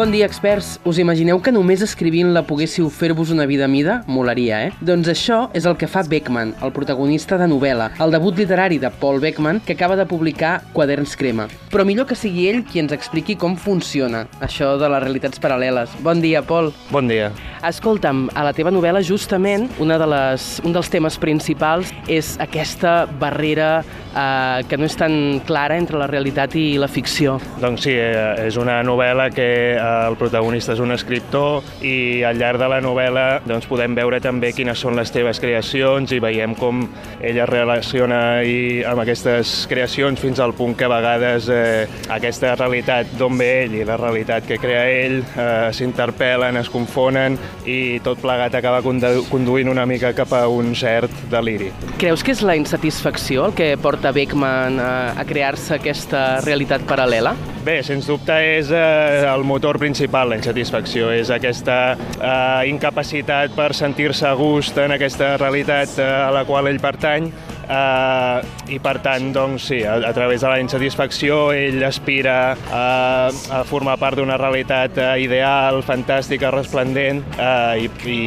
Bon dia, experts. Us imagineu que només escrivint la poguéssiu fer-vos una vida a mida? Molaria, eh? Doncs això és el que fa Beckman, el protagonista de novel·la, el debut literari de Paul Beckman, que acaba de publicar Quaderns Crema. Però millor que sigui ell qui ens expliqui com funciona això de les realitats paral·leles. Bon dia, Paul. Bon dia. Escolta'm, a la teva novel·la, justament, una de les, un dels temes principals és aquesta barrera eh, que no és tan clara entre la realitat i la ficció. Doncs sí, eh, és una novel·la que eh, el protagonista és un escriptor i al llarg de la novel·la doncs, podem veure també quines són les teves creacions i veiem com ella es relaciona i, amb aquestes creacions fins al punt que a vegades eh, aquesta realitat d'on ve ell i la realitat que crea ell eh, s'interpel·len, es confonen i tot plegat acaba condu conduint una mica cap a un cert deliri. Creus que és la insatisfacció el que porta Beckman a, a crear-se aquesta realitat paral·lela? Bé, sens dubte és eh, el motor principal, la insatisfacció. És aquesta eh, incapacitat per sentir-se a gust en aquesta realitat eh, a la qual ell pertany eh, i per tant, doncs sí, a, a través de la insatisfacció ell aspira a, a formar part d'una realitat eh, ideal, fantàstica, resplendent eh, i, i,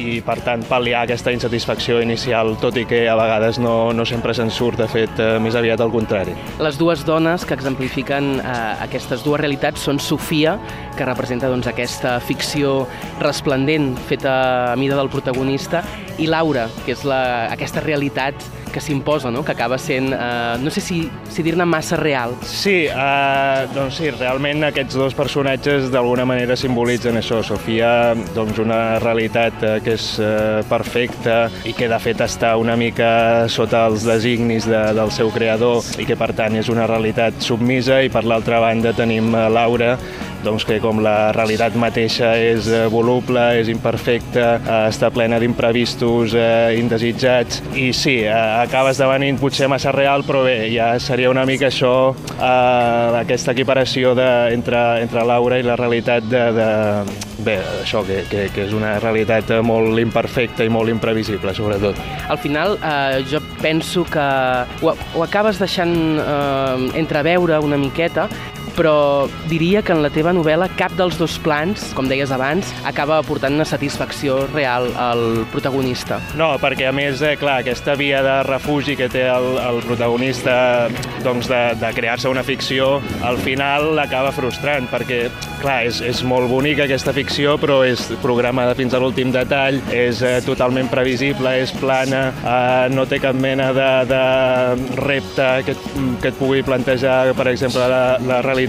i per tant pal·liar aquesta insatisfacció inicial, tot i que a vegades no, no sempre se'n surt, de fet, eh, més aviat al contrari. Les dues dones que exemplifiquen eh, aquestes dues realitats són Sofia, que representa doncs, aquesta ficció resplendent feta a mida del protagonista, i Laura, que és la, aquesta realitat que s'imposa, no? que acaba sent, eh, no sé si, si dir-ne massa real. Sí, eh, doncs sí, realment aquests dos personatges d'alguna manera simbolitzen això. Sofia, doncs una realitat eh, que és eh, perfecta i que de fet està una mica sota els designis de, del seu creador i que per tant és una realitat submisa i per l'altra banda tenim eh, Laura, doncs que com la realitat mateixa és eh, voluble, és imperfecta, eh, està plena d'imprevistos eh, indesitjats i sí, eh, acaba esdevenint potser massa real, però bé, ja seria una mica això, eh, aquesta equiparació de, entre, entre Laura i la realitat de, de bé, això, que, que, que és una realitat molt imperfecta i molt imprevisible, sobretot. Al final, eh, jo penso que ho, ho acabes deixant eh, entreveure una miqueta, però diria que en la teva novel·la cap dels dos plans, com deies abans, acaba aportant una satisfacció real al protagonista. No, perquè a més, eh, clar, aquesta via de refugi que té el, el protagonista doncs de, de crear-se una ficció, al final l'acaba frustrant, perquè, clar, és, és molt bonica aquesta ficció, però és programada fins a l'últim detall, és eh, totalment previsible, és plana, eh, no té cap mena de, de repte que, que et pugui plantejar, per exemple, la, la realitat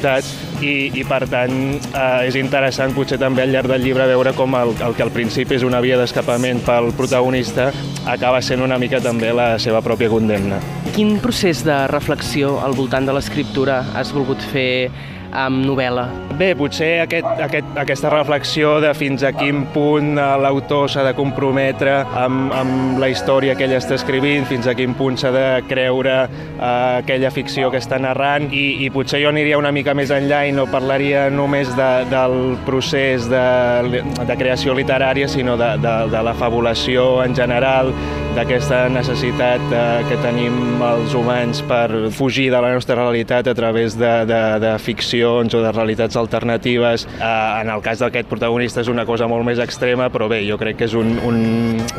i, i per tant eh, és interessant potser també al llarg del llibre veure com el, el que al principi és una via d'escapament pel protagonista acaba sent una mica també la seva pròpia condemna. Quin procés de reflexió al voltant de l'escriptura has volgut fer amb novel·la? Bé, potser aquest, aquest, aquesta reflexió de fins a quin punt eh, l'autor s'ha de comprometre amb, amb la història que ell està escrivint, fins a quin punt s'ha de creure eh, aquella ficció que està narrant i, i potser jo aniria una mica més enllà i no parlaria només de, del procés de, de creació literària, sinó de, de, de la fabulació en general, d'aquesta necessitat eh, que tenim els humans per fugir de la nostra realitat a través de, de, de ficcions o de realitats alternatives. Eh, en el cas d'aquest protagonista és una cosa molt més extrema, però bé, jo crec que és un, un,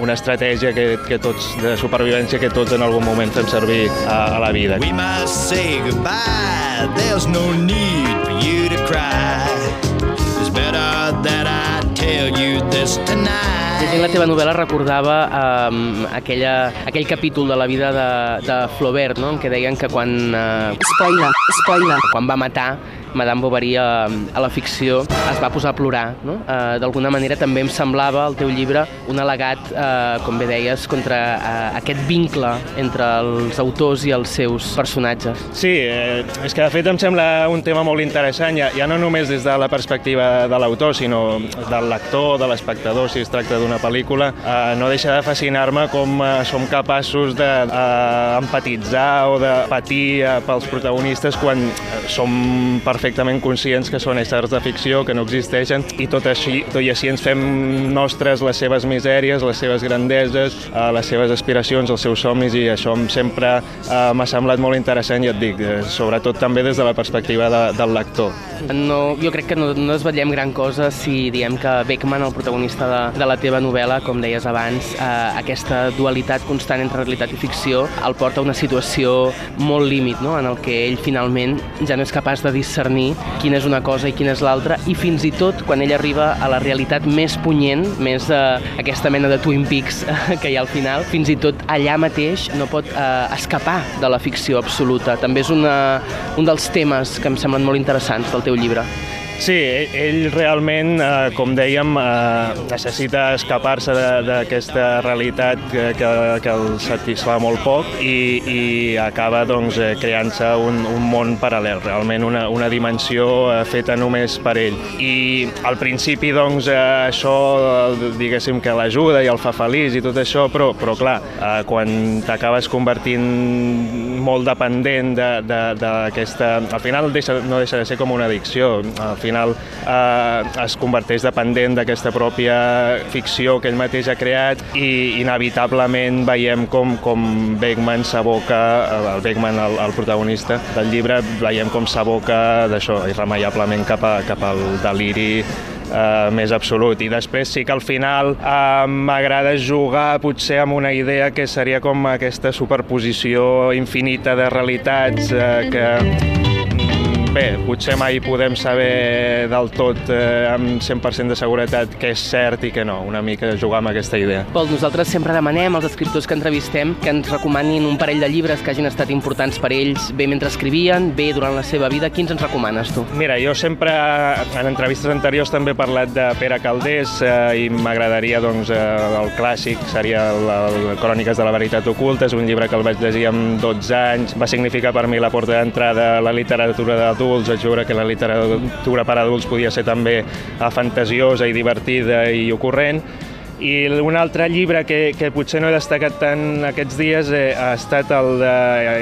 una estratègia que, que tots, de supervivència que tots en algun moment fem servir a, a la vida. We must say goodbye. There's no need for you to cry. It's better that I tell you this tonight. Llegint la teva novel·la recordava um, aquella, aquell capítol de la vida de, de Flaubert, no? en què deien que quan... Uh, spoiler, spoiler. Quan va matar Madame Bovary a, a la ficció es va posar a plorar. No? Uh, D'alguna manera també em semblava el teu llibre un al·legat, uh, com bé deies, contra uh, aquest vincle entre els autors i els seus personatges. Sí, eh, és que de fet em sembla un tema molt interessant, ja, ja no només des de la perspectiva de l'autor, sinó del lector, de l'espectador, si es tracta d'un d'una pel·lícula, eh, no deixa de fascinar-me com eh, som capaços d'empatitzar de, eh, o de patir eh, pels protagonistes quan eh, som perfectament conscients que són éssers de ficció, que no existeixen, i tot, així, tot i així ens fem nostres les seves misèries, les seves grandeses, eh, les seves aspiracions, els seus somnis, i això sempre eh, m'ha semblat molt interessant, i et dic, eh, sobretot també des de la perspectiva de, del lector. No, jo crec que no, no desvetllem gran cosa si diem que Beckman, el protagonista de, de la teva novel·la, com deies abans, eh, aquesta dualitat constant entre realitat i ficció el porta a una situació molt límit, no? en el que ell finalment ja no és capaç de discernir quina és una cosa i quina és l'altra, i fins i tot quan ell arriba a la realitat més punyent, més eh, aquesta mena de Twin Peaks que hi ha al final, fins i tot allà mateix no pot eh, escapar de la ficció absoluta. També és una, un dels temes que em semblen molt interessants del teu llibre. Sí, ell realment, eh, com dèiem, eh, necessita escapar-se d'aquesta realitat que, que, que el satisfà molt poc i, i acaba doncs, eh, creant-se un, un món paral·lel, realment una, una dimensió eh, feta només per ell. I al principi doncs, eh, això diguéssim que l'ajuda i el fa feliç i tot això, però, però clar, eh, quan t'acabes convertint molt dependent d'aquesta... Al final deixa, no deixa de ser com una addicció. Al final final eh, es converteix dependent d'aquesta pròpia ficció que ell mateix ha creat i inevitablement veiem com, com Beckman s'aboca, eh, el Beckman, el, el protagonista del llibre, veiem com s'aboca d'això, irremeiablement cap, a, cap al deliri eh, més absolut. I després sí que al final eh, m'agrada jugar potser amb una idea que seria com aquesta superposició infinita de realitats eh, que Bé, potser mai podem saber del tot eh, amb 100% de seguretat què és cert i què no, una mica jugar amb aquesta idea. Pol, nosaltres sempre demanem als escriptors que entrevistem que ens recomanin un parell de llibres que hagin estat importants per ells, bé mentre escrivien, bé durant la seva vida. Quins ens recomanes tu? Mira, jo sempre en entrevistes anteriors també he parlat de Pere Caldés eh, i m'agradaria, doncs, eh, el clàssic seria el, el Cròniques de la veritat oculta, és un llibre que el vaig llegir amb 12 anys, va significar per mi la porta d'entrada a la literatura de adults, vaig veure que la literatura per adults podia ser també fantasiosa i divertida i ocorrent, i un altre llibre que, que potser no he destacat tant aquests dies eh, ha estat el de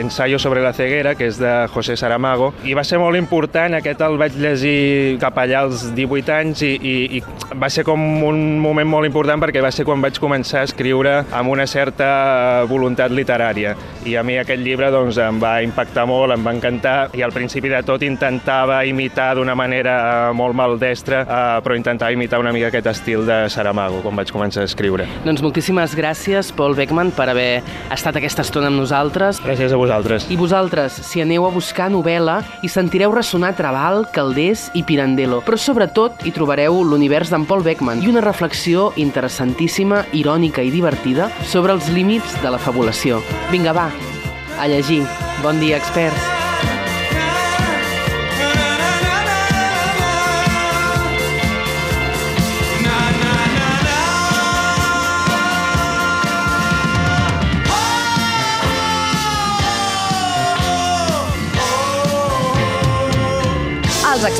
Ensayo sobre la ceguera, que és de José Saramago, i va ser molt important, aquest el vaig llegir cap allà als 18 anys i, i, i va ser com un moment molt important perquè va ser quan vaig començar a escriure amb una certa voluntat literària. I a mi aquest llibre doncs, em va impactar molt, em va encantar, i al principi de tot intentava imitar d'una manera molt maldestra, eh, però intentava imitar una mica aquest estil de Saramago, quan vaig començar començar a escriure. Doncs moltíssimes gràcies, Paul Beckman, per haver estat aquesta estona amb nosaltres. Gràcies a vosaltres. I vosaltres, si aneu a buscar novel·la, hi sentireu ressonar Trabal, Caldés i Pirandello, però sobretot hi trobareu l'univers d'en Paul Beckman i una reflexió interessantíssima, irònica i divertida sobre els límits de la fabulació. Vinga, va, a llegir. Bon dia, experts.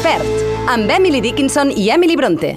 Els experts, amb Emily Dickinson i Emily Bronte.